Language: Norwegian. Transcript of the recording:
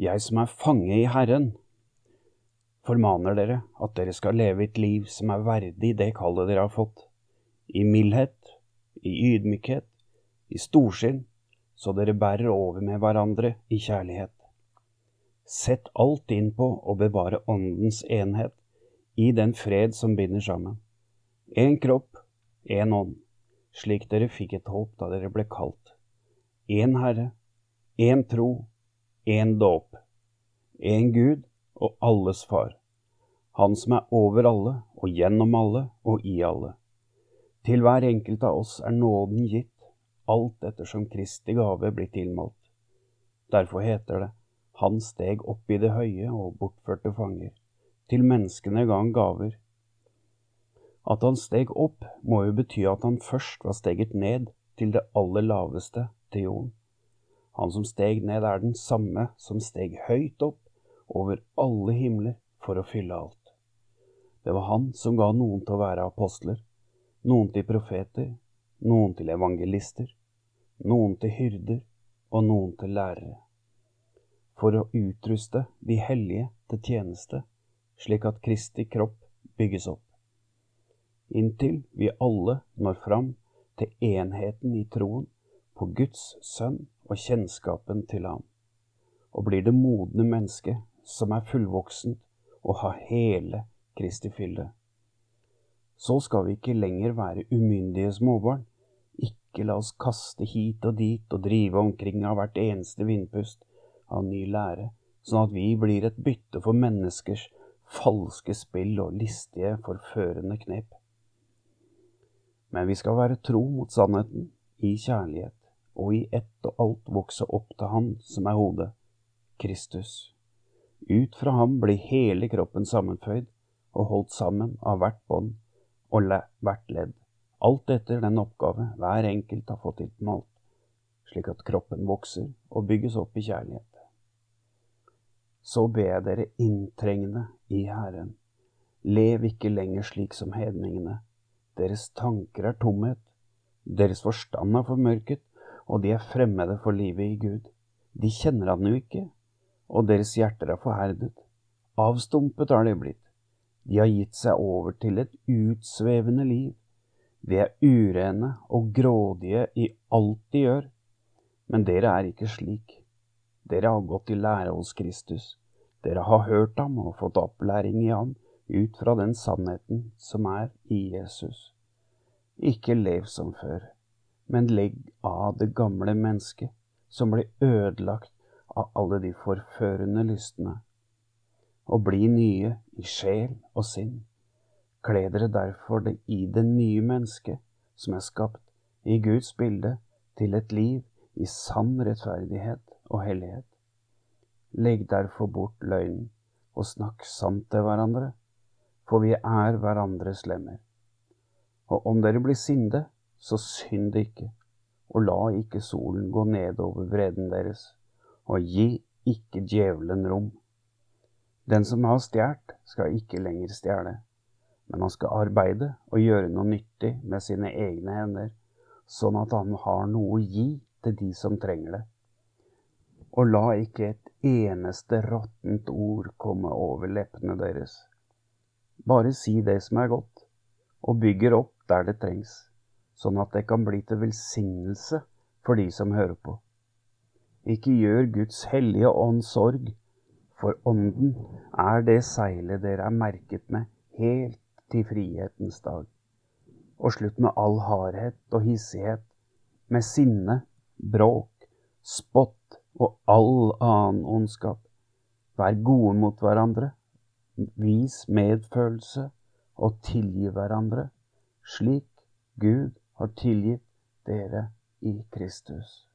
jeg som er fange i Herren, formaner dere at dere skal leve et liv som er verdig det kallet dere har fått, i mildhet, i ydmykhet, i storsinn, så dere bærer over med hverandre i kjærlighet. Sett alt inn på å bevare Åndens enhet i den fred som binder sammen. Én kropp, én ånd, slik dere fikk et håp da dere ble kalt. Én Herre, én tro, én dåp, én Gud og alles Far, Han som er over alle og gjennom alle og i alle. Til hver enkelt av oss er nåden gitt, alt ettersom Kristi gave blir tilmålt. Derfor heter det, Han steg opp i det høye og bortførte fanger. Til menneskene ga han gaver. At han steg opp, må jo bety at han først var steget ned til det aller laveste, til jorden. Han som steg ned, er den samme som steg høyt opp over alle himler for å fylle alt. Det var han som ga noen til å være apostler, noen til profeter, noen til evangelister, noen til hyrder og noen til lærere, for å utruste de hellige til tjeneste, slik at Kristi kropp bygges opp, inntil vi alle når fram til enheten i troen på Guds sønn og kjennskapen til ham, og blir det modne mennesket som er fullvoksent og har hele Kristi fylde. Så skal vi ikke lenger være umyndige småbarn, ikke la oss kaste hit og dit og drive omkring av hvert eneste vindpust av ny lære, sånn at vi blir et bytte for menneskers falske spill og listige, forførende knep. Men vi skal være tro mot sannheten i kjærlighet og i ett og alt vokse opp til Han som er hodet, Kristus. Ut fra ham blir hele kroppen sammenføyd og holdt sammen av hvert bånd og hvert ledd, alt etter den oppgave hver enkelt har fått tilmålt, slik at kroppen vokser og bygges opp i kjærlighet. Så ber jeg dere inntrengende i Herren, lev ikke lenger slik som hedningene, deres tanker er tomhet, deres forstand er formørket, og de er fremmede for livet i Gud. De kjenner han jo ikke, og deres hjerter er forherdet. Avstumpet har de blitt. De har gitt seg over til et utsvevende liv. De er urene og grådige i alt de gjør. Men dere er ikke slik. Dere har gått i lære hos Kristus. Dere har hørt ham og fått opplæring i ham ut fra den sannheten som er i Jesus. Ikke lev som før men legg av det gamle mennesket som blir ødelagt av alle de forførende lystne, og bli nye i sjel og sinn. Kle dere derfor det i det nye mennesket som er skapt i Guds bilde til et liv i sann rettferdighet og hellighet. Legg derfor bort løgnen og snakk sant til hverandre, for vi er hverandres lemmer. Og om dere blir sinte, så synd ikke, og la ikke solen gå ned over vreden deres, og gi ikke djevelen rom. Den som har stjålet, skal ikke lenger stjele, men han skal arbeide og gjøre noe nyttig med sine egne hender, sånn at han har noe å gi til de som trenger det. Og la ikke et eneste råttent ord komme over leppene deres. Bare si det som er godt, og bygger opp der det trengs sånn at det kan bli til velsignelse for de som hører på. Ikke gjør Guds hellige ånd sorg, for ånden er det seilet dere er merket med helt til frihetens dag. Og slutt med all hardhet og hissighet, med sinne, bråk, spott og all annen ondskap. Vær gode mot hverandre, vis medfølelse og tilgi hverandre, slik Gud har tilgitt dere i Kristus.